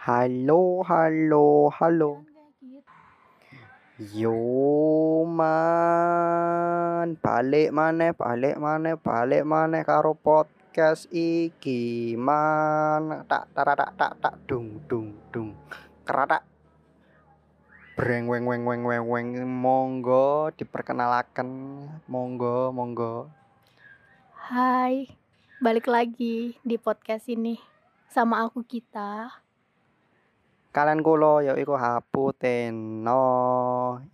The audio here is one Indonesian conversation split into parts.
Halo, halo, halo. Yo man, balik maneh, balik maneh, balik maneh karo podcast iki man. Tak tak tak tak tak dung dung dung. Keratak. Breng weng weng weng weng weng monggo diperkenalkan monggo monggo. Hai, balik lagi di podcast ini sama aku kita. Kalian kulo ya iku Hapu Teno.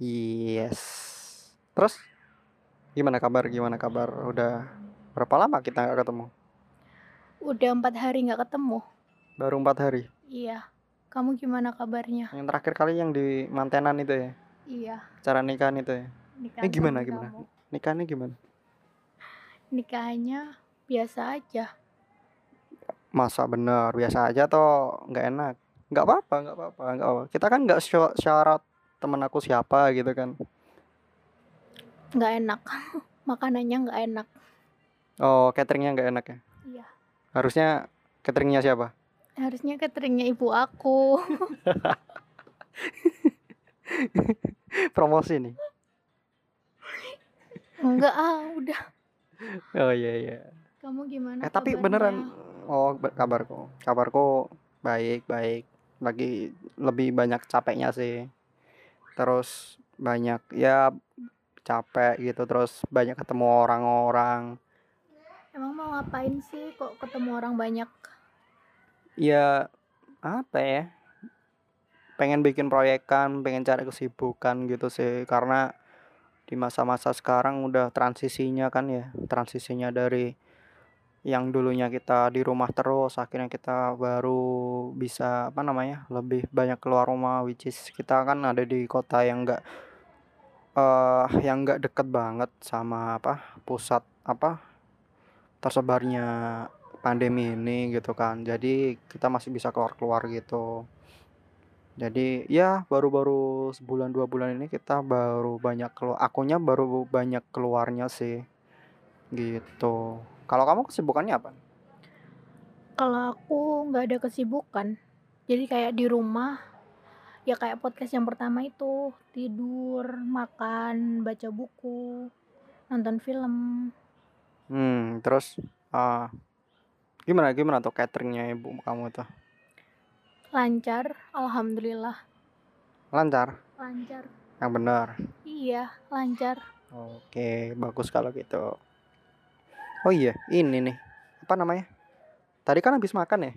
Yes. Terus gimana kabar? Gimana kabar? Udah berapa lama kita nggak ketemu? Udah empat hari nggak ketemu. Baru empat hari. Iya. Kamu gimana kabarnya? Yang terakhir kali yang di mantenan itu ya. Iya. Cara nikahan itu ya. Nikahan Eh, gimana, gimana? kamu. Nikahnya gimana? Nikahnya biasa aja. Masa bener biasa aja atau nggak enak? Nggak apa-apa, nggak apa-apa, nggak apa. Kita kan nggak sya- syarat temen aku siapa gitu kan. Nggak enak. Makanannya nggak enak. Oh, cateringnya nggak enak ya? Iya. Harusnya cateringnya siapa? Harusnya cateringnya ibu aku. Promosi nih. Enggak ah, udah. Oh iya iya. Kamu gimana? Eh tapi kabarnya? beneran oh kabarku kabarku baik baik lagi lebih banyak capeknya sih. Terus banyak ya capek gitu terus banyak ketemu orang-orang. Emang mau ngapain sih kok ketemu orang banyak? ya apa ya? Pengen bikin proyekan pengen cari kesibukan gitu sih karena di masa-masa sekarang udah transisinya kan ya transisinya dari yang dulunya kita di rumah terus akhirnya kita baru bisa apa namanya lebih banyak keluar rumah which is kita kan ada di kota yang enggak eh yang enggak deket banget sama apa pusat apa tersebarnya pandemi ini gitu kan. Jadi kita masih bisa keluar-keluar gitu. Jadi ya baru-baru sebulan dua bulan ini kita baru banyak keluar akunya baru banyak keluarnya sih. Gitu kalau kamu kesibukannya apa Kalau aku nggak ada kesibukan, jadi kayak di rumah, ya kayak podcast yang pertama itu tidur, makan, baca buku, nonton film. hmm terus ah gimana gimana tuh cateringnya ibu kamu tuh Lancar, alhamdulillah, lancar lancar. yang benar Iya, lancar. Oke, bagus kalau gitu. Oh iya, ini nih. Apa namanya? Tadi kan habis makan ya?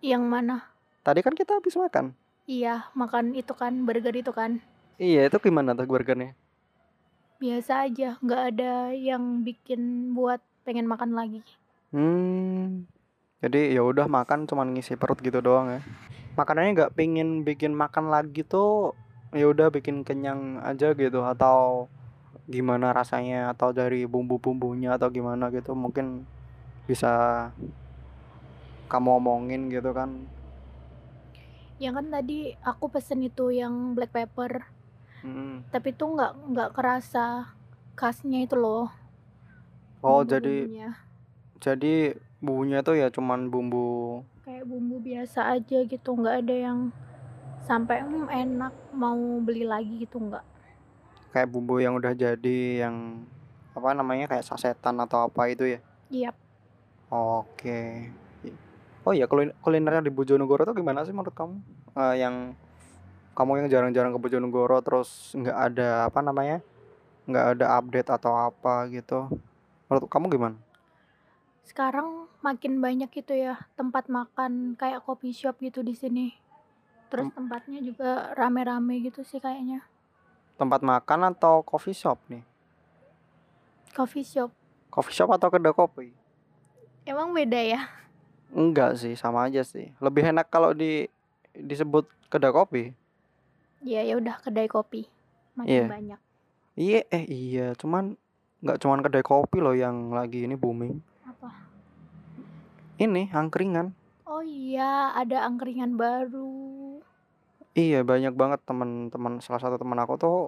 Yang mana? Tadi kan kita habis makan. Iya, makan itu kan, burger itu kan. Iya, itu gimana tuh burgernya? Biasa aja, nggak ada yang bikin buat pengen makan lagi. Hmm. Jadi ya udah makan cuman ngisi perut gitu doang ya. Makanannya nggak pingin bikin makan lagi tuh ya udah bikin kenyang aja gitu atau gimana rasanya atau dari bumbu-bumbunya atau gimana gitu mungkin bisa kamu omongin gitu kan. Yang kan tadi aku pesen itu yang black pepper, Hmm. tapi tuh nggak nggak kerasa khasnya itu loh. Oh, jadi bumbu-bumbunya. jadi bumbunya tuh ya cuman bumbu kayak bumbu biasa aja gitu nggak ada yang sampai "Hmm, enak mau beli lagi gitu nggak kayak bumbu yang udah jadi yang apa namanya kayak sasetan atau apa itu ya. iya Oke. Oh iya, kulin kulinernya di Bojonegoro tuh gimana sih menurut kamu? Eh, yang kamu yang jarang-jarang ke Bojonegoro terus nggak ada apa namanya? nggak ada update atau apa gitu. Menurut kamu gimana? sekarang makin banyak gitu ya tempat makan kayak coffee shop gitu di sini terus Tem- tempatnya juga rame-rame gitu sih kayaknya Tempat makan atau coffee shop nih? coffee shop Coffee shop atau kedai kopi? emang beda ya Enggak sih, sama aja sih. Lebih enak kalau di disebut kedai kopi. ya ya udah kedai kopi makin Iya. banyak Iya, eh iya, cuman nggak cuman kedai kopi loh yang lagi ini booming. apa Ini angkringan. oh iya ada angkringan baru Iya, banyak banget teman-teman salah satu teman aku tuh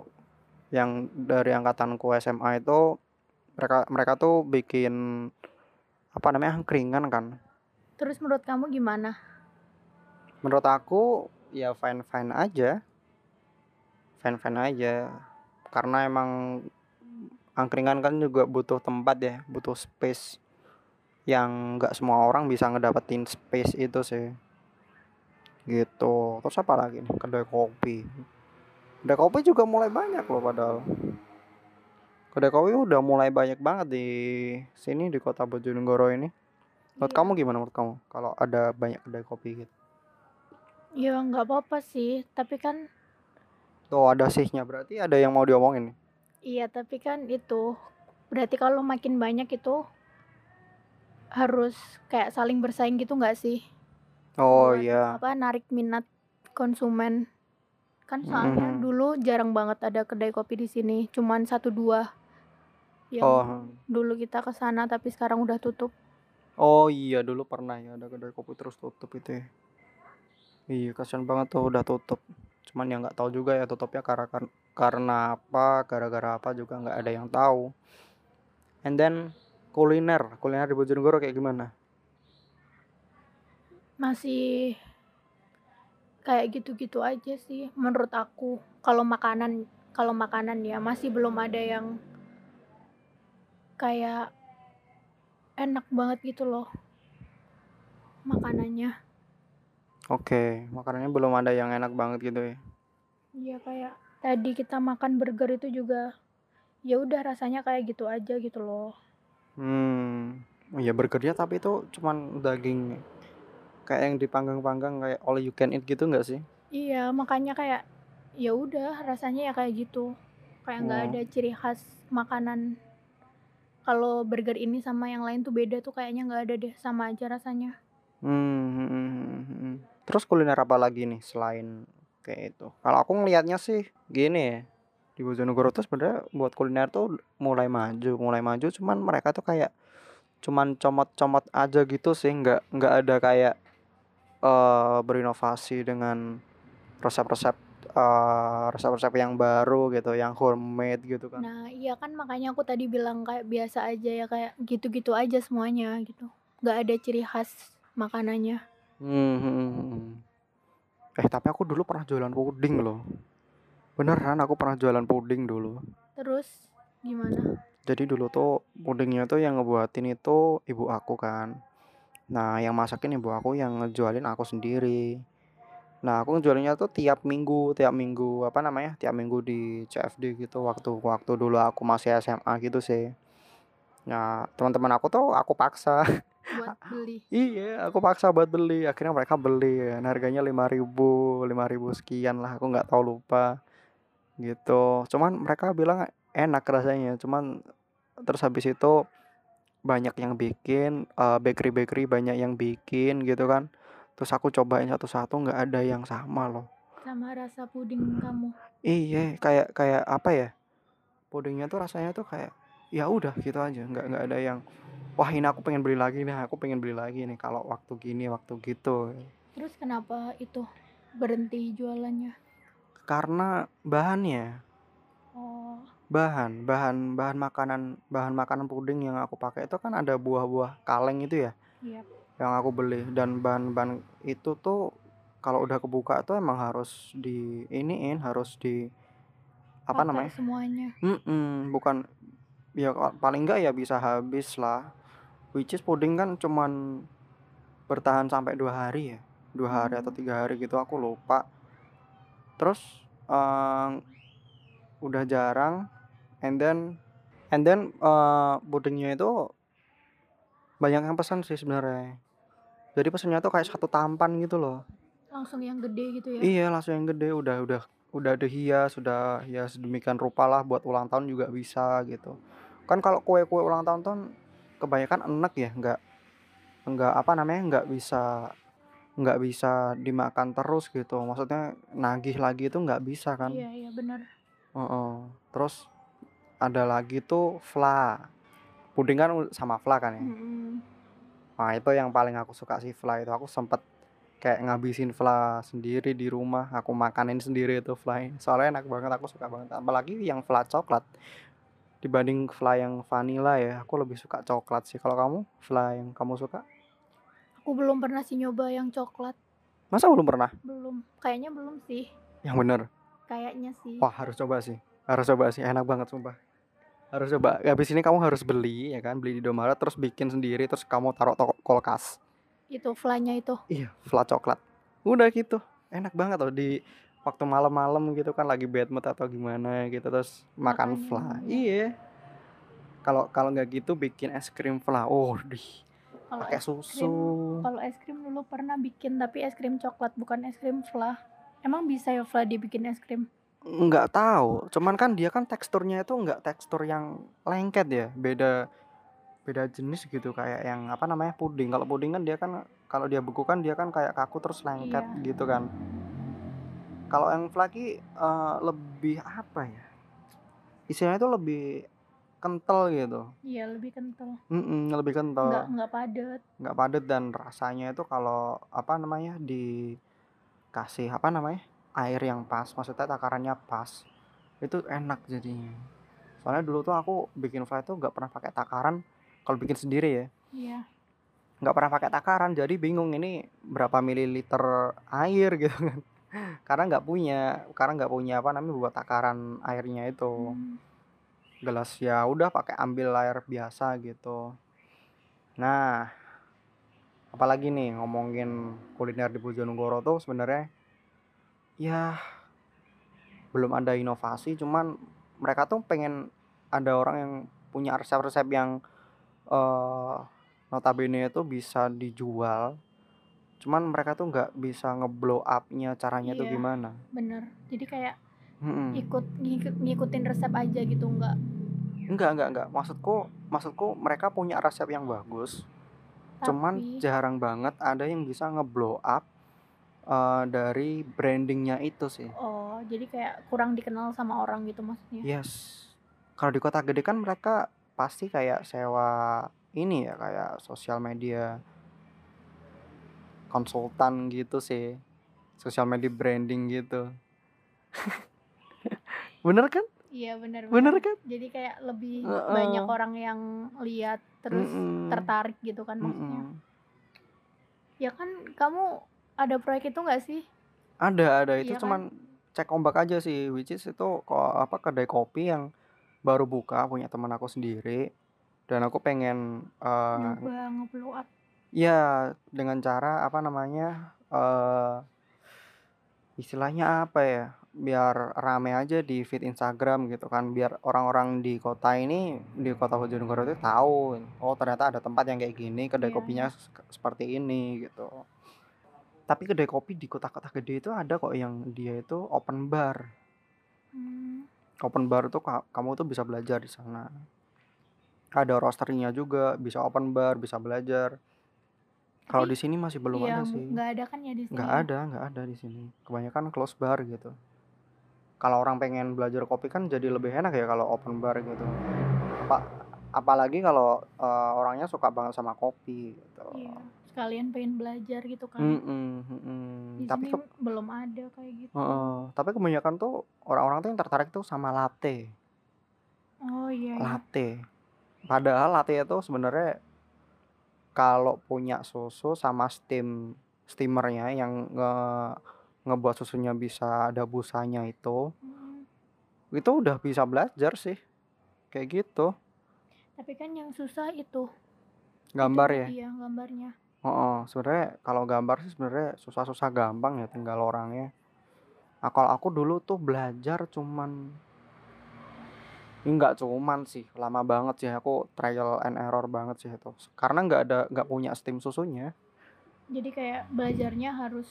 yang dari angkatanku SMA itu mereka mereka tuh bikin apa namanya angkringan kan. terus menurut kamu gimana Menurut aku ya fine-fine aja. Fine-fine aja. Karena emang angkringan kan juga butuh tempat ya, butuh space yang nggak semua orang bisa ngedapetin space itu sih. Gitu. Terus apa lagi nih? Kedai kopi. Kedai kopi juga mulai banyak loh padahal. Kedai kopi udah mulai banyak banget di sini di kota Bojonegoro ini. Menurut Iya. kamu gimana menurut kamu kalau ada banyak kedai kopi gitu? Ya nggak apa-apa sih, tapi kan Tuh ada sihnya berarti ada yang mau diomongin nih. iya tapi kan itu berarti kalau makin banyak itu harus kayak saling bersaing gitu nggak sih? Oh Buat iya. apa narik minat konsumen. Kan soalnya Mhm. dulu jarang banget ada kedai kopi di sini, cuman satu dua yang Oh. dulu kita ke sana tapi sekarang udah tutup. Oh iya dulu pernah ya ada kedai kopi terus tutup itu ya. Iya kasihan banget tuh udah tutup. Cuman ya nggak tahu juga ya tutupnya karena karena apa, gara-gara apa juga nggak ada yang tahu. And then kuliner, kuliner di Bojonegoro kayak gimana? Masih kayak gitu-gitu aja sih menurut aku. Kalau makanan kalau makanan ya masih belum ada yang kayak enak banget gitu loh makanannya. Oke, makanannya belum ada yang enak banget gitu ya. Iya kayak tadi kita makan burger itu juga ya udah rasanya kayak gitu aja gitu loh. Hmm, iya burgernya tapi itu cuman daging kayak yang dipanggang-panggang kayak all you can eat gitu nggak sih? Iya, makanya kayak ya udah rasanya ya kayak gitu. Kayak nggak Oh. ada ciri khas makanan. Kalau burger ini sama yang lain tuh beda tuh kayaknya nggak ada deh, sama aja rasanya. Hmm, hmm, hmm, hmm. Terus kuliner apa lagi nih selain kayak itu? Kalau aku ngelihatnya sih gini ya. Di Bojonegoro tuh sebenarnya buat kuliner tuh mulai maju, mulai maju cuman mereka tuh kayak cuman comot-comot aja gitu sih, nggak nggak ada kayak eh berinovasi dengan resep-resep eh resep-resep yang baru gitu, yang homemade gitu kan. Nah, iya kan makanya aku tadi bilang kayak biasa aja ya kayak gitu-gitu aja semuanya gitu. Nggak ada ciri khas makanannya. Hmm, hmm, hmm, hmm. Eh tapi aku dulu pernah jualan puding loh. Beneran aku pernah jualan puding dulu. Terus gimana? Jadi dulu tuh pudingnya tuh yang ngebuatin itu ibu aku kan. Nah yang masakin ibu aku yang ngejualin aku sendiri. Nah aku ngejualinnya tuh tiap minggu, tiap minggu apa namanya? Tiap minggu di CFD gitu waktu waktu dulu aku masih SMA gitu sih. Nah teman-teman aku tuh aku paksa. Buat beli. Iya, aku paksa buat beli. Akhirnya mereka beli kan. Harganya 5.000, 5.000 sekian lah. Aku nggak tahu lupa. Gitu. Cuman mereka bilang enak rasanya. Cuman terus habis itu banyak yang bikin, eh, bakery-bakery banyak yang bikin gitu kan. Terus aku cobain satu-satu nggak ada yang sama loh. Sama rasa puding kamu. Iya, kayak kayak apa ya? Pudingnya tuh rasanya tuh kayak ya udah gitu aja, nggak nggak ada yang wah ini aku pengen beli lagi nih, aku pengen beli lagi nih kalau waktu gini, waktu gitu. Terus kenapa itu berhenti jualannya? Karena bahannya, bahan, bahan, bahan makanan, bahan makanan puding yang aku pakai itu kan ada buah-buah kaleng itu ya, iya. yang aku beli dan bahan-bahan itu tuh kalau udah kebuka tuh emang harus di iniin, harus di apa Pakai namanya? semuanya. Mm-mm, bukan ya paling enggak ya bisa habis lah. Which is puding kan cuman bertahan sampai dua hari ya, dua hari atau Hmm. tiga hari gitu aku lupa. Terus eh, udah jarang, and then and then eh, pudingnya itu banyak yang pesan sih sebenarnya. Jadi pesannya tuh kayak satu tampan gitu loh. Langsung yang gede gitu ya. Iya langsung yang gede udah udah udah dihias sudah ya sedemikian rupa lah buat ulang tahun juga bisa gitu. Kan kalau kue-kue ulang tahun tuh kebanyakan enek ya nggak nggak apa namanya nggak bisa nggak bisa dimakan terus gitu. Maksudnya nagih lagi itu nggak bisa kan. Iya, iya benar. Heeh. Terus ada lagi tuh fla. Puding kan sama fla kan ya. Mm-mm. Nah itu yang paling aku suka sih fla itu. Aku sempet kayak ngabisin fla sendiri di rumah. Aku makanin sendiri itu fla ini. Soalnya enak banget, aku suka banget. Apalagi yang fla coklat. Dibanding fla yang vanilla ya, aku lebih suka coklat sih. Kalau kamu, fla yang kamu suka? Aku belum pernah sih nyoba yang coklat. Masa belum pernah? Belum, kayaknya belum sih. Yang bener? Kayaknya sih. Wah, harus coba sih. Harus coba sih, enak banget sumpah. Harus coba. Habis ini kamu harus beli ya kan, beli di Indomaret terus bikin sendiri terus kamu taruh toko kulkas. Itu flanya itu. Iya, fla coklat. Udah gitu. Enak banget loh di waktu malam-malam gitu kan lagi bad mood atau gimana gitu terus makan fla. Iya. Kalau kalau nggak gitu bikin es krim fla. Oh. Kalau Pakai susu. kalau es krim dulu pernah bikin tapi es krim coklat bukan es krim fla. Emang bisa ya fla dibikin es krim? Nggak tahu, cuman kan dia kan teksturnya itu nggak tekstur yang lengket ya, beda beda jenis gitu kayak yang apa namanya puding. Kalau puding kan dia kan kalau dia beku kan dia kan kayak kaku terus lengket Iya. gitu kan. Kalau yang flaky eh, lebih apa ya? Istilahnya itu lebih kental gitu. Iya, lebih kental. Mm-mm, lebih Nggak kental, nggak padat. nggak padat dan rasanya itu kalau apa namanya dikasih apa namanya air yang pas, maksudnya takarannya pas, itu enak jadinya. Soalnya dulu tuh aku bikin fly tuh nggak pernah pakai takaran. Kalau bikin sendiri ya, Iya. nggak pernah pakai takaran. Jadi bingung ini berapa mililiter air gitu kan. Karena nggak punya, karena nggak punya apa namanya buat takaran airnya itu. Hmm. Gelas ya udah pakai ambil air biasa gitu. Nah, apalagi nih ngomongin kuliner di Bojonegoro tuh sebenarnya ya belum ada inovasi, cuman mereka tuh pengen ada orang yang punya resep-resep yang eh notabene itu bisa dijual. Cuman mereka tuh nggak bisa ngeblow up-nya caranya tuh Iya, gimana. bener. Jadi kayak Mm-mm. ikut ngikut- ngikutin resep aja gitu nggak? Enggak, enggak, enggak. Maksudku, maksudku mereka punya resep yang bagus. Cuman Tapi jarang banget ada yang bisa ngeblow up eh, dari brandingnya itu sih. oh, jadi kayak kurang dikenal sama orang gitu maksudnya. Yes. Kalau di kota gede kan mereka pasti kayak sewa ini ya kayak sosial media konsultan gitu sih. Sosial media branding gitu. Bener kan? Iya, bener Bener bener. kan? Jadi kayak lebih Heeh. banyak orang yang lihat terus Mm-mm. tertarik gitu kan maksudnya. Mm-mm. Ya kan kamu ada proyek itu nggak sih? Ada, ada itu Iya kan? cuman cek ombak aja sih, which is itu kok apa kedai kopi yang baru buka punya teman aku sendiri dan aku pengen eh Nyoba nge-blow up. ya dengan cara apa namanya eh istilahnya apa ya biar rame aja di feed Instagram gitu kan biar orang-orang di kota ini di kota Bojonegoro itu tahu oh ternyata ada tempat yang kayak gini kedai Iya, kopinya iya. se- seperti ini gitu tapi kedai kopi di kota-kota gede itu ada kok yang dia itu open bar. Hmm, open bar tuh ka- kamu tuh bisa belajar di sana. Ada roasternya juga bisa open bar bisa belajar. Kalau di sini masih belum iya ada sih. nggak ada kan ya di sini nggak ya? ada nggak ada di sini. Kebanyakan close bar gitu. Kalau orang pengen belajar kopi kan jadi lebih enak ya kalau open bar gitu. Apa apalagi kalau eh, orangnya suka banget sama kopi gitu. Iya, sekalian pengen belajar gitu kan. Mm-mm, mm-mm. Di tapi sini ke- belum ada kayak gitu. Heeh, tapi kebanyakan tuh orang-orang tuh yang tertarik tuh sama latte Oh iya, iya. latte padahal latte itu sebenarnya kalau punya susu sama steam steamernya yang nge ngebuat susunya bisa ada busanya itu Hmm, itu udah bisa belajar sih kayak gitu Tapi kan yang susah itu, gambar itu ya iya gambarnya. Oh sebenarnya kalau gambar sih sebenarnya susah-susah gampang ya tinggal orangnya nah, kalau aku dulu tuh belajar cuman enggak cuman sih lama banget sih aku trial and error banget sih itu karena nggak ada nggak punya steam susunya Jadi kayak belajarnya harus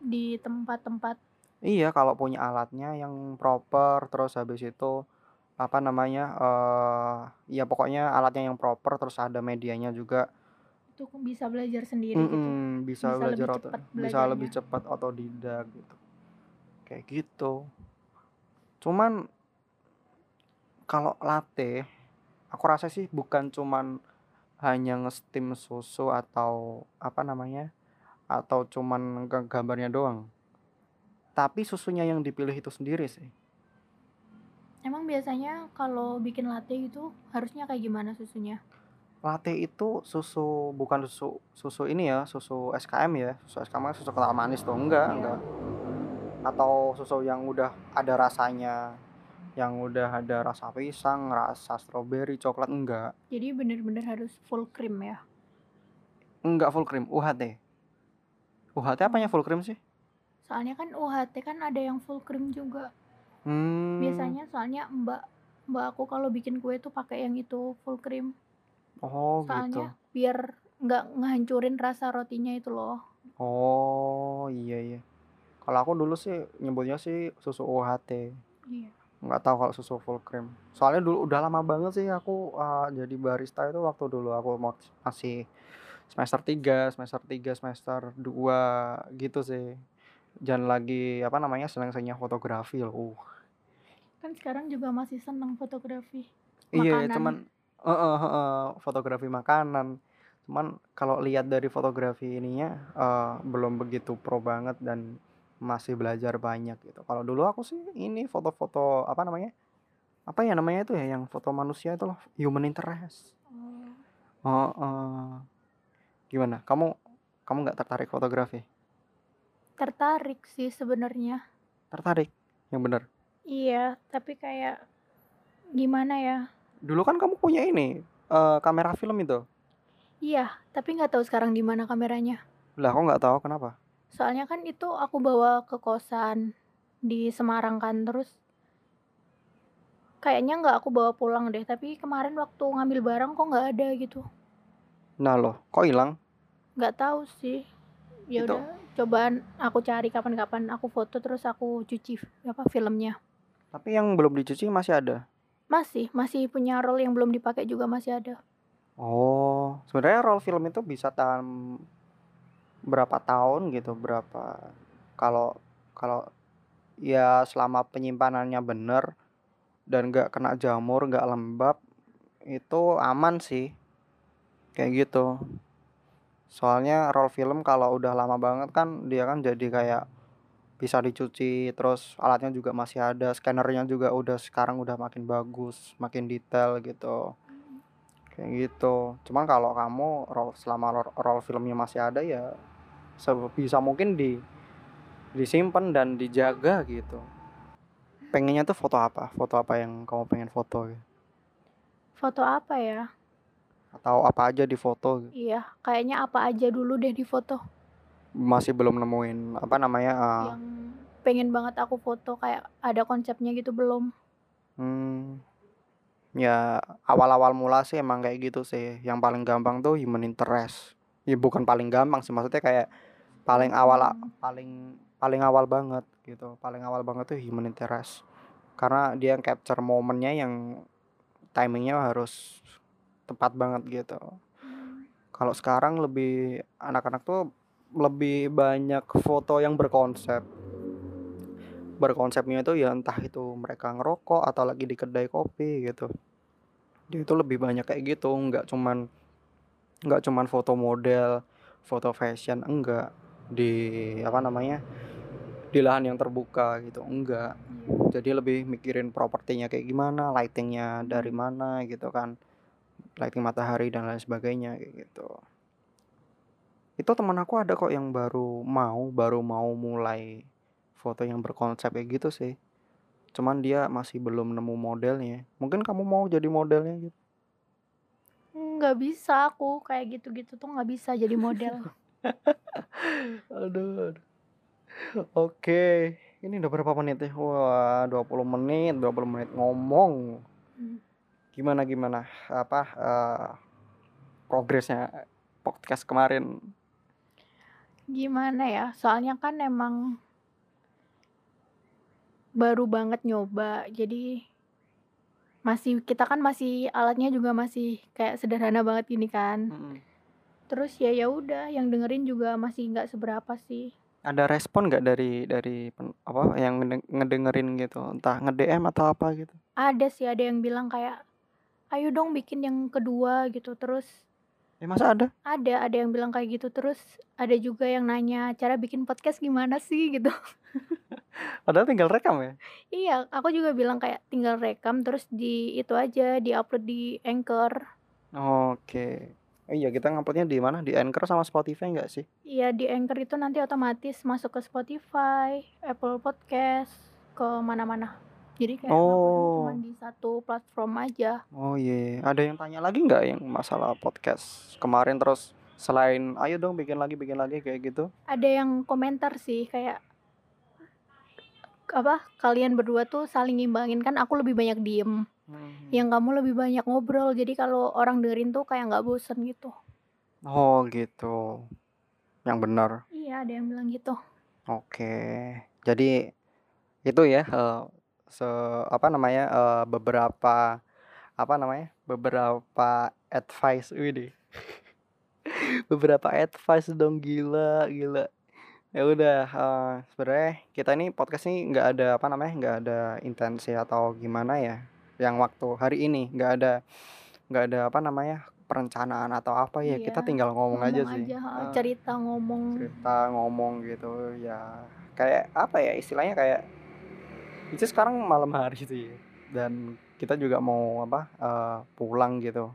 di tempat-tempat Iya, kalau punya alatnya yang proper, terus habis itu apa namanya? eh ya pokoknya alatnya yang proper, terus ada medianya juga. Itu bisa belajar sendiri gitu. Mm-mm, bisa Bisa belajar lebih cepat bisa lebih cepat otodidak gitu. Kayak gitu. Cuman kalau latte, aku rasa sih bukan cuman hanya nge-steam susu atau apa namanya? Atau cuman gambarnya doang. Tapi susunya yang dipilih itu sendiri sih. Emang biasanya kalau bikin latte itu harusnya kayak gimana susunya? Latte itu susu bukan susu susu ini ya, susu SKM ya, susu SKM kan susu kental manis tuh, enggak enggak. Atau susu yang udah ada rasanya, yang udah ada rasa pisang, rasa stroberi, coklat, enggak. Jadi bener-bener harus full cream ya? Enggak full cream, UHT. UHT apanya full cream sih? Soalnya kan UHT kan ada yang full cream juga. Mmm. Biasanya soalnya mbak mbak aku kalau bikin kue tuh pakai yang itu full cream. Oh gitu. Soalnya biar nggak ngehancurin rasa rotinya itu loh. Oh, iya iya. Kalau aku dulu sih nyebutnya sih susu UHT. Iya. Nggak tahu kalau susu full cream. Soalnya dulu udah lama banget sih aku, eee, jadi barista itu waktu dulu aku masih semester 3, semester 3, semester 2 gitu sih. Dan lagi apa namanya, senang-senangnya fotografi loh. Uh. Kan sekarang juga masih seneng fotografi Iya, makanan. Cuman heeh heeh, fotografi makanan. Cuman kalau lihat dari fotografi ininya, eee, belum begitu pro banget dan masih belajar banyak gitu. Kalau dulu aku sih ini foto-foto apa namanya, apa ya namanya itu ya, yang foto manusia itu loh, human interest. Oh. Heeh. Gimana, kamu kamu nggak tertarik fotografi? Tertarik sih sebenarnya. Tertarik? Yang bener? Iya, tapi kayak gimana ya? Dulu kan kamu punya ini, eee, kamera film itu? Iya, tapi nggak tahu sekarang di mana kameranya. Lah kok nggak tahu, kenapa? Soalnya kan itu aku bawa ke kosan di Semarang kan, terus kayaknya nggak aku bawa pulang deh, tapi kemarin waktu ngambil barang kok nggak ada gitu. Nah loh, kok hilang? Nggak tahu sih. Ya udah, cobaan aku cari kapan-kapan aku foto terus aku cuci apa filmnya. Tapi yang belum dicuci masih ada? Masih, masih punya roll yang belum dipakai juga masih ada. Oh, sebenarnya roll film itu bisa tahan berapa tahun gitu, berapa kalau kalau ya selama penyimpanannya bener dan nggak kena jamur, nggak lembab, itu aman sih. Kayak gitu. Soalnya roll film kalau udah lama banget kan dia kan jadi kayak bisa dicuci, terus alatnya juga masih ada, scanner-nya juga udah sekarang udah makin bagus, makin detail gitu. Kayak gitu. Cuman kalau kamu roll selama ro roll filmnya masih ada ya sebisa mungkin di disimpen dan dijaga gitu. Pengennya tuh foto apa? Foto apa yang kamu pengen foto gitu? Foto apa ya? Atau apa aja difoto gitu? Iya, kayaknya apa aja dulu deh difoto. Masih belum nemuin apa namanya, eee Yang pengen banget aku foto kayak ada konsepnya gitu belum. Mmm. Ya awal-awal mula sih emang kayak gitu sih, yang paling gampang tuh human interest. Ya bukan paling gampang sih, maksudnya kayak paling awal a Mmm. paling paling awal banget gitu, paling awal banget tuh human interest. Karena dia capture momennya yang timing-nya harus tepat banget gitu. Mmm. Kalau sekarang lebih anak-anak tuh lebih banyak foto yang berkonsep. Berkonsepnya itu ya entah itu mereka ngerokok atau lagi di kedai kopi gitu. Dia itu lebih banyak kayak gitu, nggak cuman nggak cuman foto model, foto fashion, enggak. Di apa namanya, di lahan yang terbuka gitu, enggak. Iya. Jadi lebih mikirin propertinya kayak gimana, lighting-nya dari mana gitu kan, lighting matahari dan lain sebagainya kayak gitu. Itu temen aku ada kok yang baru mau baru mau mulai foto yang berkonsep kayak gitu sih. Cuman dia masih belum nemu modelnya. Mungkin kamu mau jadi modelnya gitu? Nggak bisa aku, kayak gitu-gitu tuh nggak bisa jadi model. Aduh aduh. Oke, ini udah berapa menit ya? Wah 20 menit, 20 menit ngomong. Mmm. Gimana gimana, apa, eee, progresnya podcast kemarin? Gimana ya, soalnya kan emang baru banget nyoba, jadi masih kita kan masih alatnya juga masih kayak sederhana banget gini kan. Mhm. Terus ya ya udah yang dengerin juga masih nggak seberapa sih. Ada respon nggak dari dari apa, yang ngeden ngedengerin gitu, entah nge-DM atau apa gitu? Ada sih, ada yang bilang kayak, "Ayo dong bikin yang kedua," gitu. Terus Eh masa ada? ada ada yang bilang kayak gitu, terus ada juga yang nanya, "Cara bikin podcast gimana sih?" Gitu. Padahal tinggal rekam ya? Iya, aku juga bilang kayak tinggal rekam terus di itu aja, di-upload di Anchor. Oke. Oh iya kita ngupload-nya di mana? Di Anchor sama Spotify nggak sih? Iya di Anchor itu nanti otomatis masuk ke Spotify, Apple Podcast, ke mana-mana. Jadi kayak Oh. di satu platform aja. Oh iya. Ada yang tanya lagi nggak yang masalah podcast kemarin terus selain ayo dong bikin lagi bikin lagi kayak gitu? Ada yang komentar sih kayak apa kalian berdua tuh saling ngimbangin kan aku lebih banyak diem Hmm. yang kamu lebih banyak ngobrol jadi kalau orang dengerin tuh kayak nggak bosen gitu Oh gitu. Yang benar. iya ada yang bilang gitu Oke. Jadi itu ya eh, se apa namanya eh, beberapa apa namanya beberapa advice ini beberapa advice dong gila gila. Ya udah eh, sebenarnya kita ini podcast ini nggak ada apa namanya nggak ada intensi atau gimana ya yang waktu hari ini. Nggak ada nggak ada apa namanya perencanaan atau apa ya. Kita Iya, tinggal ngomong, aja ngomong sih. aja ha, Eh, cerita ngomong. cerita ngomong gitu ya. Kayak apa ya istilahnya kayak itu sekarang malam hari sih. Dan kita juga mau apa eh, pulang gitu.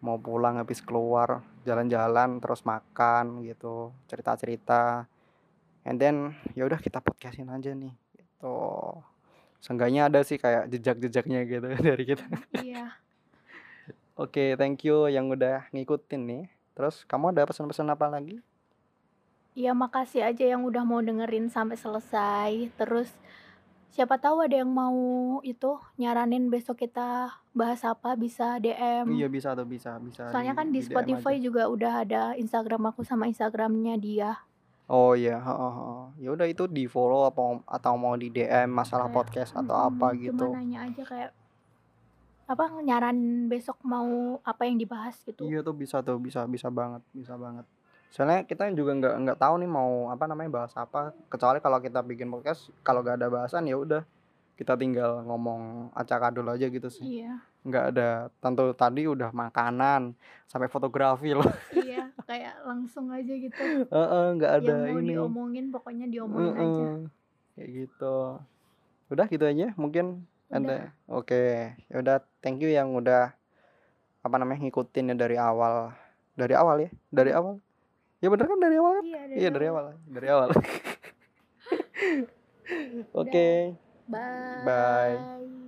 Mau pulang habis keluar jalan-jalan terus makan gitu cerita-cerita. And then ya udah kita podcastin aja nih gitu. Seenggaknya ada sih kayak jejak-jejaknya gitu dari kita. Iya. Oke thank you yang udah ngikutin nih. Terus kamu ada pesan-pesan apa lagi? Iya makasih aja yang udah mau dengerin sampai selesai. Terus siapa tahu ada yang mau itu nyaranin besok kita bahas apa bisa DM iya bisa tuh bisa bisa soalnya kan di aja. Spotify juga udah ada Instagram aku sama Instagramnya dia Oh iya, heeh, heeh. Ya udah itu di follow apa atau mau di DM masalah Kayak, podcast atau mm-mm, apa cuma gitu. nanya aja kayak apa nyaran besok mau apa yang dibahas gitu Iya tuh bisa tuh, bisa bisa banget, bisa banget. Soalnya kita juga nggak nggak tahu nih mau apa namanya bahas apa. Kecuali kalau kita bikin podcast, kalau nggak ada bahasan ya udah kita tinggal ngomong acak adul aja gitu sih. iya Nggak ada tentu tadi udah makanan sampai fotografi loh. iya kayak langsung aja gitu Heeh, nggak ada yang mau ini. diomongin pokoknya diomongin aja Heeh. Kayak gitu. Udah gitu aja mungkin udah ada. Oke, ya udah thank you yang udah apa namanya ngikutin ya dari awal. Dari awal ya? Dari awal. Ya bener kan dari awal kan? iya dari Iya dari awal. awal. Dari awal. Oke. bye Bye.